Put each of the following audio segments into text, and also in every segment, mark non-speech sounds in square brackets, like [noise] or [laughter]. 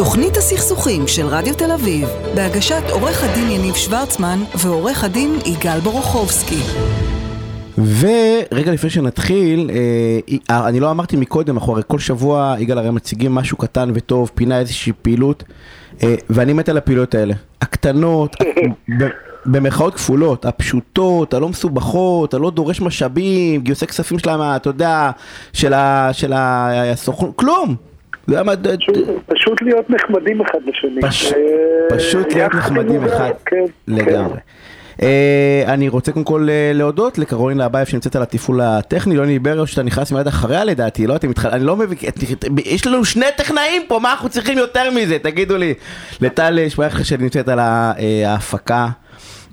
תוכנית הסכסוכים של רדיו תל אביב, בהגשת עורך הדין יניב שוורצמן ועורך הדין יגאל בורוכובסקי. ורגע לפני שנתחיל, אה, אני לא אמרתי מקודם, אנחנו הרי כל שבוע, יגאל הרי מציגים משהו קטן וטוב, פינה איזושהי פעילות, אה, ואני מת על הפעילויות האלה. הקטנות, [laughs] במרכאות כפולות, הפשוטות, הלא מסובכות, הלא דורש משאבים, גיוסי כספים שלהם, אתה יודע, של ה- של הסוכנות, כלום. אתה יודע מה, ד- פשוט- פשוט להיות נחמדים אחד לשני. פש- אה, פשוט להיות נחמדים אחד, כן, לגמרי. אה, אני רוצה קודם כל אה, להודות לקרולין לאבייב שנמצאת על התפעול הטכני, יוני בריו שאתה נכנס מיד אחריה לדעתי, לא אתם מתחל... אני לא מבין, יש לנו שני טכנאים פה, מה אנחנו צריכים יותר מזה, תגידו לי. לטל שמייך שנמצאת על ההפקה.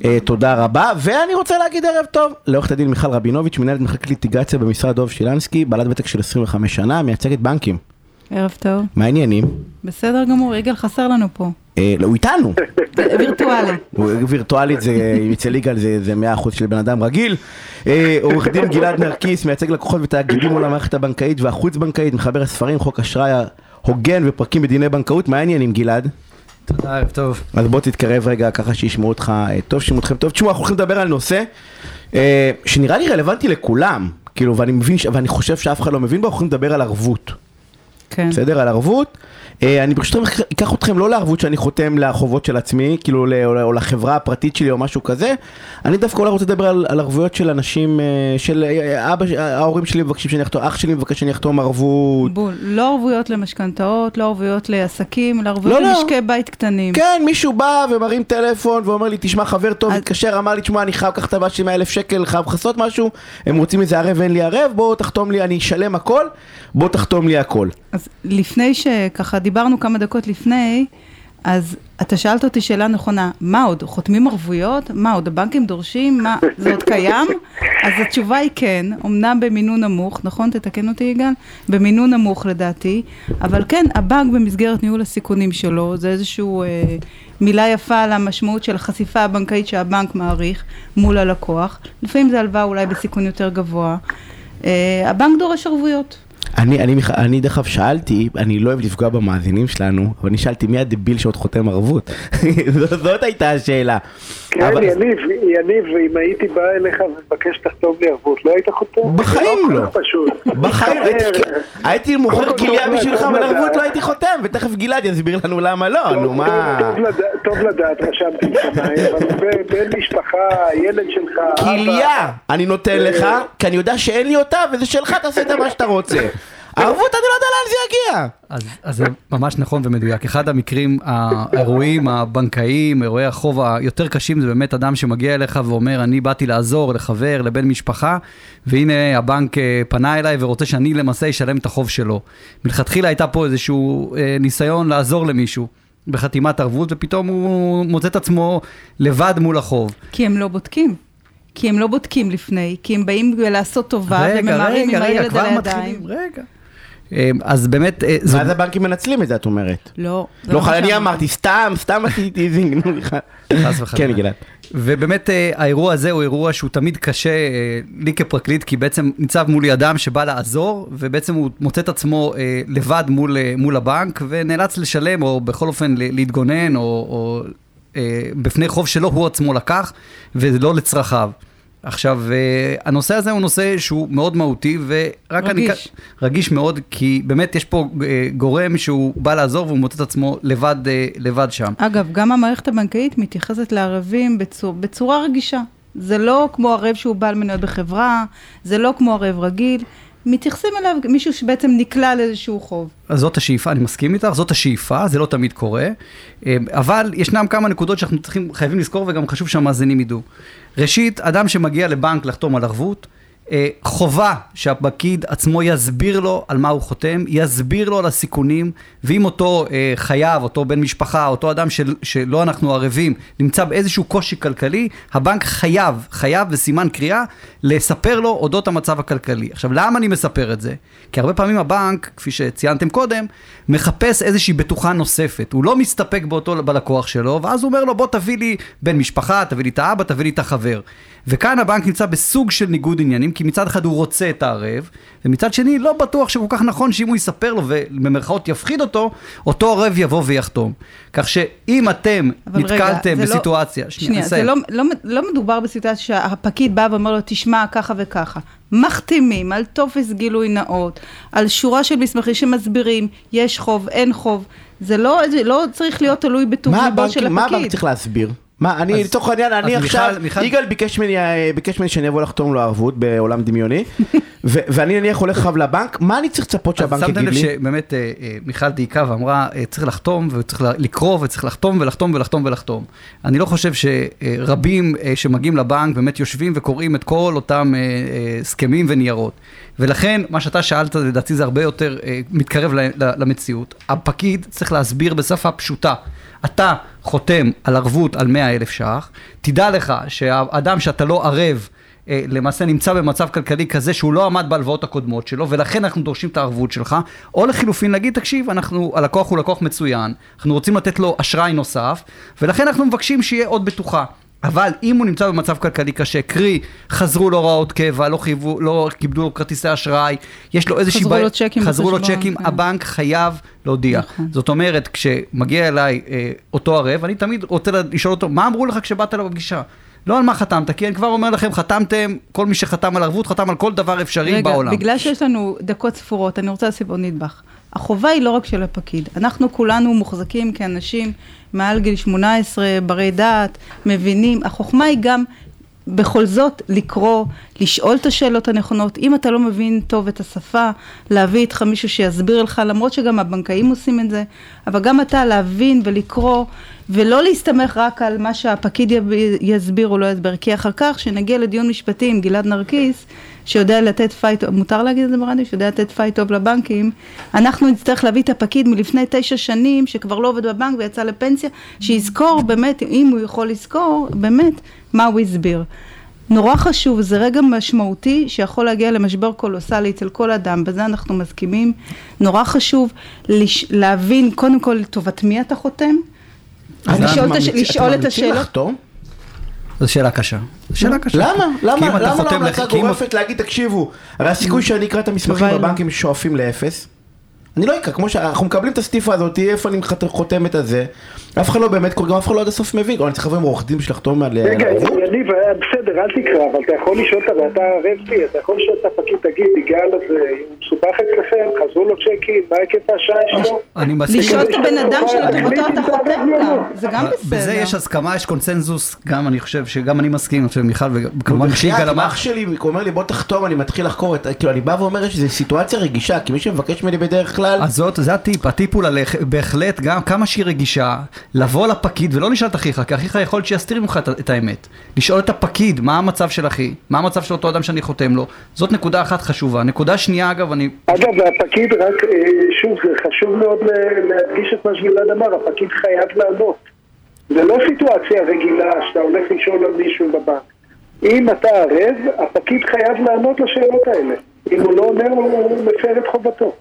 אה, תודה רבה, ואני רוצה להגיד ערב טוב לעורכת הדין מיכל רבינוביץ', מנהלת מחלקת ליטיגציה במשרד דוב שילנסקי, בעלת ותק של 25 שנה, מייצגת בנקים. ערב טוב. מה העניינים? בסדר גמור, יגאל חסר לנו פה. אה, לא, הוא איתנו. [laughs] וירטואלי. וירטואלית זה, אצל יגאל זה, זה 100% של בן אדם רגיל. אה, עורך דין גלעד נרקיס, מייצג לקוחות ותאגידים מול המערכת הבנקאית והחוץ בנקאית, מחבר הספרים, חוק אשראי הוגן ופרקים בדיני בנקאות, מה העניינים גלעד? תודה, ערב טוב. אז בוא תתקרב רגע ככה שישמעו אותך אה, טוב, שישמעו אתכם טוב. תשמעו, אנחנו הולכים לדבר על נושא אה, שנראה לי רלוונטי לכולם, כאילו, ואני מבין, ואני חושב שאף אחד לא מבין בו, אנחנו הולכים לדבר על ערבות. כן. בסדר? על ערבות. אה, אני ברשותכם אקח אתכם לא לערבות שאני חותם לחובות של עצמי, כאילו או לחברה הפרטית שלי או משהו כזה, אני דווקא אולי רוצה לדבר על, על ערבויות של אנשים, אה, של אה, אבא, ההורים שלי מבקשים שאני אחתום, אח שלי מבקש שאני אחתום ערבות. בול. לא ערבויות למשכנתאות, לא ערבויות לעסקים, אלא ערבויות לא, לא. למשקי בית קטנים. כן, מישהו בא ומרים טלפון ואומר לי, תשמע, חבר טוב, אז- התקשר, אמר לי, תשמע, אני חייב לקחת את הבעיה שלי 100 אלף שקל, חייב לכסות משהו, הם רוצים איזה ערב, אין לי ערב, בוא תחתום לי, אני אשלם הכל, בוא תחתום לי הכל. אז לפני שככה דיברנו כמה דקות לפני, אז אתה שאלת אותי שאלה נכונה, מה עוד, חותמים ערבויות? מה עוד, הבנקים דורשים? מה, זה עוד קיים? אז התשובה היא כן, אמנם במינון נמוך, נכון? תתקן אותי יגאל? במינון נמוך לדעתי, אבל כן, הבנק במסגרת ניהול הסיכונים שלו, זה איזשהו אה, מילה יפה על המשמעות של החשיפה הבנקאית שהבנק מעריך מול הלקוח, לפעמים זה הלוואה אולי בסיכון יותר גבוה. אה, הבנק דורש ערבויות. אני, אני, אני דרך אגב שאלתי, אני לא אוהב לפגוע במאזינים שלנו, אבל אני שאלתי מי הדביל שעוד חותם ערבות? [laughs] זאת הייתה השאלה. כן, אבל- יניב, יניב, אם הייתי בא אליך ומבקש שתחתום לי ערבות, לא היית חותם? בחיים לא. כך פשוט. בחיים [laughs] הייתי- הייתי מוכר כליה בשבילך. אבל ערבות לא הייתי חותם, ותכף גלעד יסביר לנו למה לא, נו טוב- מה... טוב לדעת- רשמתי לפניי, אבל בן משפחה, ילד שלך, כליה אני נותן לך, כי אני יודע שאין לי אותה, וזה שלך, תעשה את מה שאתה רוצה. ערבות, אני לא יודע לאן זה יגיע. אז, אז זה ממש נכון ומדויק. אחד המקרים, האירועים הבנקאיים, אירועי החוב היותר קשים, זה באמת אדם שמגיע אליך ואומר, אני באתי לעזור לחבר, לבן משפחה, והנה הבנק אה, פנה אליי ורוצה שאני למעשה אשלם את החוב שלו. מלכתחילה הייתה פה איזשהו אה, ניסיון לעזור למישהו. בחתימת ערבות, ופתאום הוא מוצא את עצמו לבד מול החוב. כי הם לא בודקים. כי הם לא בודקים לפני, כי הם באים לעשות טובה וממהרים עם הילד כבר על הידיים. מתחילים, רגע. אה, אז באמת, אה. ואז הבנקים מנצלים את זה, את אומרת. לא. לא, חל- אני. אמרתי, סתם, סתם עשיתי לך. חס וחלילה. כן, גלעד. ובאמת אה, האירוע הזה הוא אירוע שהוא תמיד קשה אה, לי כפרקליט, כי בעצם ניצב מולי אדם שבא לעזור, ובעצם הוא מוצא את עצמו לבד מול, מול הבנק, ונאלץ לשלם, או בכל אופן להתגונן, או, או בפני חוב שלא הוא עצמו לקח, ולא לצרכיו. עכשיו, אה, הנושא הזה הוא נושא שהוא מאוד מהותי, ורק אני... רגיש. רגיש מאוד, כי באמת יש פה אה, גורם שהוא בא לעזור והוא מוצא את עצמו לבד, אה, לבד שם. אגב, גם המערכת הבנקאית מתייחסת לערבים בצור, בצורה רגישה. זה לא כמו ערב שהוא בעל מניות בחברה, זה לא כמו ערב רגיל. מתייחסים אליו מישהו שבעצם נקלע לאיזשהו חוב. אז זאת השאיפה, אני מסכים איתך, זאת השאיפה, זה לא תמיד קורה, אה, אבל ישנם כמה נקודות שאנחנו צריכים, חייבים לזכור וגם חשוב שהמאזינים ידעו. ראשית, אדם שמגיע לבנק לחתום על ערבות, חובה שהפקיד עצמו יסביר לו על מה הוא חותם, יסביר לו על הסיכונים, ואם אותו אה, חייב, אותו בן משפחה, אותו אדם של, שלא אנחנו ערבים, נמצא באיזשהו קושי כלכלי, הבנק חייב, חייב וסימן קריאה, לספר לו אודות המצב הכלכלי. עכשיו, למה אני מספר את זה? כי הרבה פעמים הבנק, כפי שציינתם קודם, מחפש איזושהי בטוחה נוספת. הוא לא מסתפק באותו, בלקוח שלו, ואז הוא אומר לו, בוא תביא לי בן משפחה, תביא לי את האבא, תביא לי את החבר. וכאן הבנק נמצא בסוג של ניגוד עניינים, כי מצד אחד הוא רוצה את הערב, ומצד שני לא בטוח שכל כך נכון שאם הוא יספר לו ובמרכאות יפחיד אותו, אותו ערב יבוא ויחתום. כך שאם אתם אבל רגע, נתקלתם זה לא- בסיטואציה, שנייה, זה. לא, לא, לא מדובר בסיטואציה שהפקיד בא ואומר לו, תשמע, ככה וככה. מחתימים על טופס גילוי נאות, על שורה של מסמכים שמסבירים, יש חוב, אין חוב. זה לא, זה לא צריך להיות תלוי בטוב מה ליבו של הבנק, מה הבנק הפקיד. צריך להסביר? מה, אני אז- לצורך העניין, אני אז עכשיו, יגאל ביקש ממני, אה, ביקש ממני שאני אבוא לחתום לו ערבות בעולם דמיוני, [laughs] ו- ואני נניח הולך עכשיו לבנק, מה אני צריך לצפות שהבנק אז יגיד שמתם לב לי? שבאמת אה, אה, מיכל דייקה ואמרה, צריך לחתום וצריך לקרוא וצריך לחתום ולחתום ולחתום ולחתום. אני לא חושב שרבים שמגיעים לבנק באמת יושבים וקוראים את כל אותם הסכמים וניירות. ולכן, מה שאתה שאלת, לדעתי זה הרבה יותר אה, מתקרב ל- ל- למציאות. הפקיד צריך להסביר בשפה פשוטה. אתה חותם על ערבות על 100 אלף ש"ח, תדע לך שהאדם שאתה לא ערב, אה, למעשה נמצא במצב כלכלי כזה שהוא לא עמד בהלוואות הקודמות שלו, ולכן אנחנו דורשים את הערבות שלך, או לחילופין להגיד, תקשיב, אנחנו, הלקוח הוא לקוח מצוין, אנחנו רוצים לתת לו אשראי נוסף, ולכן אנחנו מבקשים שיהיה עוד בטוחה. אבל אם הוא נמצא במצב כלכלי קשה, קרי, חזרו לו הוראות קבע, לא חייבו, לא כיבדו לו כרטיסי אשראי, יש לו איזושהי חזרו בעיה- לו צ'קים חזרו לו צ'קים, כן. הבנק חייב להודיע. נכון. זאת אומרת, כשמגיע אליי אה, אותו ערב, אני תמיד רוצה לשאול אותו, מה אמרו לך כשבאת אליו בפגישה? לא על מה חתמת, כי אני כבר אומר לכם, חתמתם, כל מי שחתם על ערבות, חתם על כל דבר אפשרי רגע, בעולם. בגלל שיש לנו דקות ספורות, אני רוצה להוסיף עוד נדבך. החובה היא לא רק של הפקיד. אנחנו כולנו מוחזקים כאנשים מעל גיל 18, ברי דעת, מבינים. החוכמה היא גם בכל זאת לקרוא, לשאול את השאלות הנכונות. אם אתה לא מבין טוב את השפה, להביא איתך מישהו שיסביר לך, למרות שגם הבנקאים עושים את זה, אבל גם אתה להבין ולקרוא, ולא להסתמך רק על מה שהפקיד יסביר או לא יסביר, כי אחר כך, כשנגיע לדיון משפטי עם גלעד נרקיס, שיודע לתת fight, מותר להגיד את זה ברדיו? שיודע לתת fight טוב לבנקים, אנחנו נצטרך להביא את הפקיד מלפני תשע שנים, שכבר לא עובד בבנק ויצא לפנסיה, שיזכור באמת, אם הוא יכול לזכור, באמת, מה הוא הסביר. נורא חשוב, זה רגע משמעותי שיכול להגיע למשבר קולוסאלי אצל כל אדם, בזה אנחנו מסכימים. נורא חשוב לש... להבין קודם כל לטובת מי אתה חותם, אז לשאול, את, הש... ממליצים- אתם ממליצים השאלות. לחתום? זו שאלה קשה. זו שאלה קשה. למה? למה? למה לא המלצה גורפת להגיד, תקשיבו, הרי הסיכוי שאני אקרא את המסמכים. בבנקים שואפים לאפס. אני לא אקרא, כמו שאנחנו מקבלים את הסטיפה הזאת, איפה אני חותם את הזה, אף אחד לא באמת קורא, גם אף אחד לא עד הסוף מבין, אני צריך לבוא עם עורך דין בשביל לחתום על על רגע? יניב, אה, בסדר, אל תקרא, אבל אתה יכול לשאול, את- אתה ערב לי, אתה יכול לשאול את הפקיד, תגיד, יגאל הזה, הוא מסובך אצלכם, חזרו לו צ'קים, מה היקף האשראי שלו? אני מסכים. לשאול את הבן אדם שלטובתו אתה חותם גם. זה גם בסדר. בזה יש הסכמה, יש קונצנזוס, גם אני חושב שגם אני מסכים, אני חושב מיכל וכמובן שיגאל אמר, אח שלי אומר לי בוא תחתום, אני מתחיל לחקור את, כאילו אני בא ואומר שזו סיטואציה רגישה, כי מי שמבקש ממני בדרך כלל, אז זאת, זה הטיפ, הטיפ הוא ללכת, בהחלט, גם כמה שהיא רגישה, לבוא לפקיד ולא לשאול את אחיך, כי אחיך יכול להיות שיסתיר ממך את- את האמת. לשאול את הפקיד, מה המצב של אחי, מה המצב של אותו אדם שאני חותם לו, זאת נקודה אחת חשובה. נקודה שנייה, אגב, אני... אגב, והפקיד רק, אה, שוב, זה חשוב מאוד ל- להדגיש את מה שגלעד אמר, הפקיד חייב לענות. זה לא סיטואציה רגילה שאתה הולך לשאול על מישהו בבנק. אם אתה ערב, הפקיד חייב לענות לשאלות האלה. אם הוא לא אומר, הוא מפר את חובתו.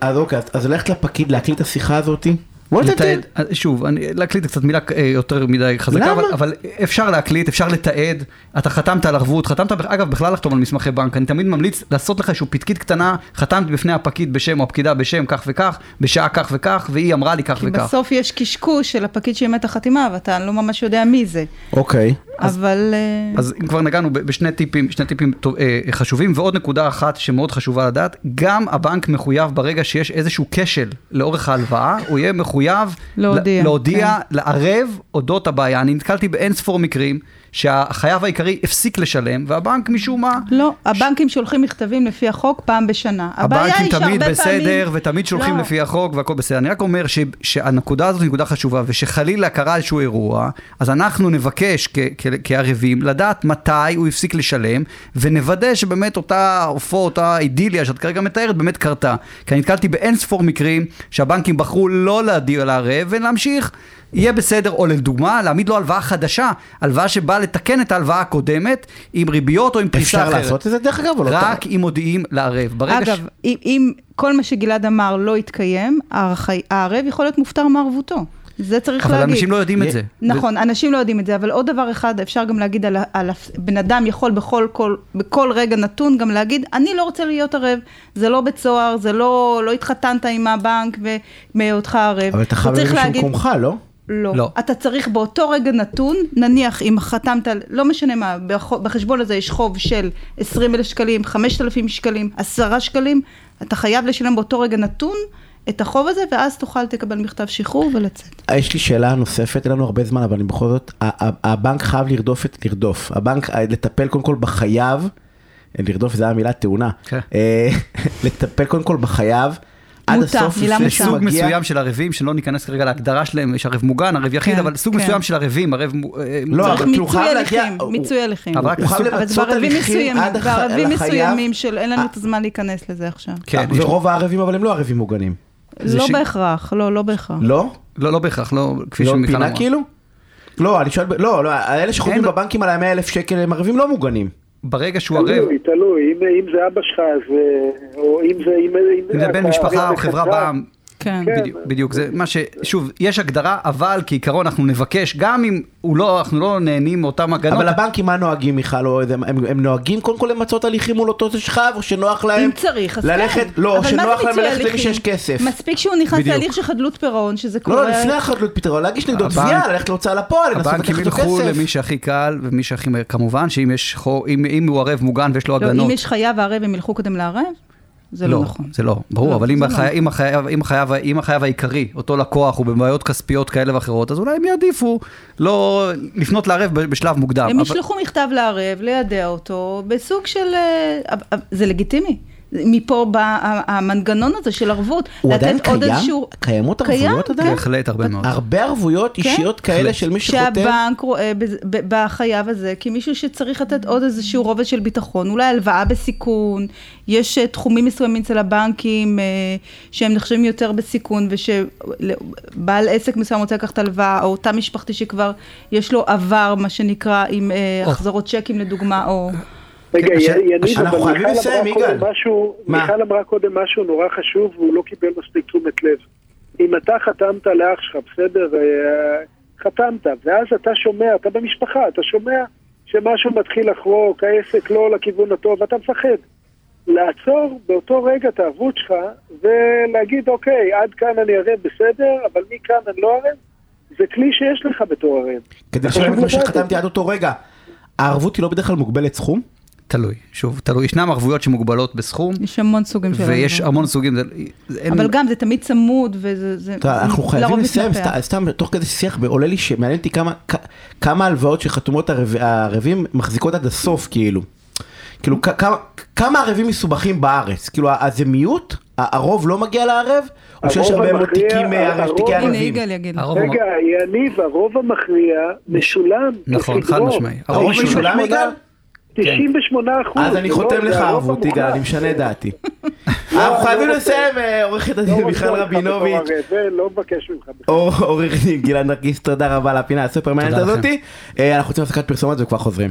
אז אוקיי, אז- אז ללכת לפקיד להקליט את השיחה הזאתי? לתעד, שוב, אני, להקליט קצת מילה אה, יותר מדי חזקה, למה? אבל, אבל אפשר להקליט, אפשר לתעד, אתה חתמת על ערבות, חתמת, אגב, בכלל לחתום על מסמכי בנק, אני תמיד ממליץ לעשות לך איזושהי פתקית קטנה, חתמתי בפני הפקיד בשם או הפקידה בשם כך וכך, בשעה כך וכך, והיא אמרה לי כך כי וכך. בסוף יש קשקוש של הפקיד שאימת החתימה, ואתה לא ממש יודע מי זה. אוקיי. אבל... אה, אז אם כבר נגענו בשני טיפים, שני טיפים טוב, אה, חשובים, ועוד נקודה אחת שמאוד חשובה לדעת, גם הבנק מחויב ברגע שיש איזשהו כשל לאורך ההלוואה, הוא יהיה מחויב להודיע, להודיע, כן. לערב אודות הבעיה. אני נתקלתי באין ספור מקרים שהחייב העיקרי הפסיק לשלם, והבנק משום מה... לא, הבנקים שולחים מכתבים לפי החוק פעם בשנה. הבנקים תמיד פעמים... בסדר, ותמיד שולחים לא. לפי החוק והכל בסדר. אני רק אומר ש, שהנקודה הזאת היא נקודה חשובה, ושחלילה קרה איזשהו אירוע, אז אנחנו נבקש כ, כ, כערבים לדעת מתי הוא הפסיק לשלם, ונוודא שבאמת אותה עופו, אותה אידיליה שאת כרגע מתארת, באמת קרתה. כי אני נתקלתי באין ספור מקרים שהבנקים בחרו לא להודיע לערב ולהמשיך. יהיה בסדר, או לדוגמה, להעמיד לו הלוואה חדשה, הלוואה שבאה לתקן את ההלוואה הקודמת, עם ריביות או עם פריסה אפשר אחרת. לעשות את זה דרך אגב או לא? רק אם מודיעים לערב. ברגע ש... אגב, אם, אם כל מה שגלעד אמר לא יתקיים, הערב יכול להיות מופטר מערבותו. זה צריך אבל להגיד. אנשים לא יודעים את יה- זה. נכון, אנשים לא יודעים את זה, אבל עוד דבר אחד, אפשר גם להגיד על, על בן אדם יכול בכל, כל, בכל רגע נתון גם להגיד, אני לא רוצה להיות ערב, זה לא בית סוהר, זה לא, לא התחתנת עם הבנק ומהיותך ערב. אבל אתה חייב להגיד- שבמקומך, לא? לא. לא. אתה צריך באותו רגע נתון, נניח אם חתמת, לא משנה מה, בח- בחשבון הזה יש חוב של 20 אלף שקלים, 5,000 שקלים, 10 שקלים, אתה חייב לשלם באותו רגע נתון את החוב הזה, ואז תוכל לקבל מכתב שחרור ולצאת. יש לי שאלה נוספת, אין לנו הרבה זמן, אבל אני בכל זאת, ה- ה- הבנק חייב לרדוף את, לרדוף. הבנק, אה, לטפל קודם כל בחייב, לרדוף זה המילה תאונה. כן. אה, [laughs] לטפל קודם כל בחייב, עד מוטה, הסוף, מילה מוטה. סוג מגיע. מסוים של ערבים, שלא ניכנס כרגע להגדרה שלהם, יש ערב מוגן, ערב יחיד, כן, אבל סוג כן. מסוים של ערבים, ערב... מו- אה, לא, צריך- אבל כאילו, חייב להגיע- מיצוי הליכים. אבל הוא חייב סוג- אבל זה למצות בערבים הליכים עד בערבים. מסוימים של אין לנו אה, את הזמן להיכנס לזה עכשיו. כן, ורוב הערבים אבל הם לא ערבים מוגנים. לא בהכרח, לא, לא בהכרח. לא? לא, לא בהכרח, לא, כפי לא שמיכל פינה אמרה. כאילו? לא, אני שואל, לא, לא, האלה שחותמים אין- בבנקים על ה-100 אלף שקל הם ערבים לא מוגנים. ברגע שהוא ערב, תלוי, תלוי, אם, אם זה אבא שלך, אז, אה, או אם זה... אם, אם זה בן משפחה או חברה בעם, כן. כן. בדיוק, בדיוק, זה מה ש... שוב, יש הגדרה, אבל כעיקרון אנחנו נבקש, גם אם הוא לא, אנחנו לא נהנים מאותם הגנות, אבל הבנקים מה נוהגים מיכל? או איזה- הם הם נוהגים קודם כל למצות הליכים מול אותו שכב, או שנוח להם אם צריך, אז ללכת, כן. לא, אבל מה שנוח זה להם ללכת למי? שיש כסף. מספיק שהוא נכנס בדיוק. להליך של חדלות פירעון, שזה לא, קורה... לא, לפני החדלות פתרון, להגיש נגדו הבנק- תביעה, ללכת להוצאה לפועל, לנסות הבנקים ילכו. למי שהכי קל ומי שהכי מהר, כמובן שאם יש חור, אם, אם הוא ערב מוגן ויש לו לא, הגנות, אם יש חייב וערב, הם ילכו קודם לערב? זה לא נכון. זה לא, ברור, לא, אבל אם זה החי- לא. אם החייב- אם החייב- אם החייב העיקרי, אותו לקוח, הוא בבעיות כספיות כאלה ואחרות, אז אולי הם יעדיפו לא לפנות לערב בשלב מוקדם. הם אבל- ישלחו מכתב לערב, לידע אותו, בסוג של... אה, זה לגיטימי. מפה בא המנגנון הזה של ערבות. הוא עדיין קיים? איזשהו... קיימות קיים, ערבויות עדיין? בהחלט הרבה מאוד. הרבה ערבויות כן. אישיות כאלה בהחלט. של מי שחותם? שהבנק רואה בחייב הזה כמישהו שצריך לתת עוד איזשהו רובד של ביטחון, אולי הלוואה בסיכון, יש אה, תחומים מסוימים אצל הבנקים אה, שהם נחשבים יותר בסיכון, ושבעל עסק מסוים רוצה לקחת הלוואה, או תא משפחתי שכבר יש לו עבר, מה שנקרא, עם אה. החזרות צ'קים לדוגמה, או... רגע, כן, יניב, אבל מיכל אמרה קודם. משהו? מיכל אמרה קודם משהו נורא חשוב והוא לא קיבל מספיק תשומת לב. אם אתה חתמת לאח שלך, בסדר, אה, חתמת, ואז אתה שומע, אתה במשפחה, אתה שומע שמשהו מתחיל לחרוק, העסק לא לכיוון הטוב, אתה מפחד. לעצור באותו רגע את הערבות שלך ולהגיד, אוקיי, עד כאן אני ערב בסדר, אבל מכאן אני לא ערב, זה כלי שיש לך בתור ערב. כדי לשלם את מה את שחתמתי. עד אותו רגע. הערבות היא לא בדרך כלל מוגבלת סכום? תלוי, שוב, תלוי, ישנם ערבויות שמוגבלות בסכום, יש המון סוגים של... ויש הלוואות. המון סוגים, אבל גם זה תמיד צמוד, וזה... אנחנו חייבים לסיים. סתם- תוך כדי שיח, עולה לי שמעניין אותי כמה- הלוואות שחתומות הערב- הערבים מחזיקות עד הסוף, כאילו. כאילו, כמה- כמה ערבים מסובכים בארץ? כאילו, אז זה מיעוט? הרוב לא מגיע לערב? או שיש הרבה מאוד תיקים אה, ערבים? רגע, יניב, הרוב המכריע משולם נכון. חד משמעי. הרוב. משולם, יגאל? 98 אחוז. אז אני חותם לך ערבות, יגאל, אני משנה את דעתי. [laughs] אנחנו חייבים לסיים, אה, עורכת הדין מיכל רבינוביץ'. לא מבקש ממך. עורך דין גלעד נרקיס, תודה רבה על הפינה הסופר מעניינת. הזאתי. אה, אנחנו רוצים הפסקת פרסומות וכבר חוזרים.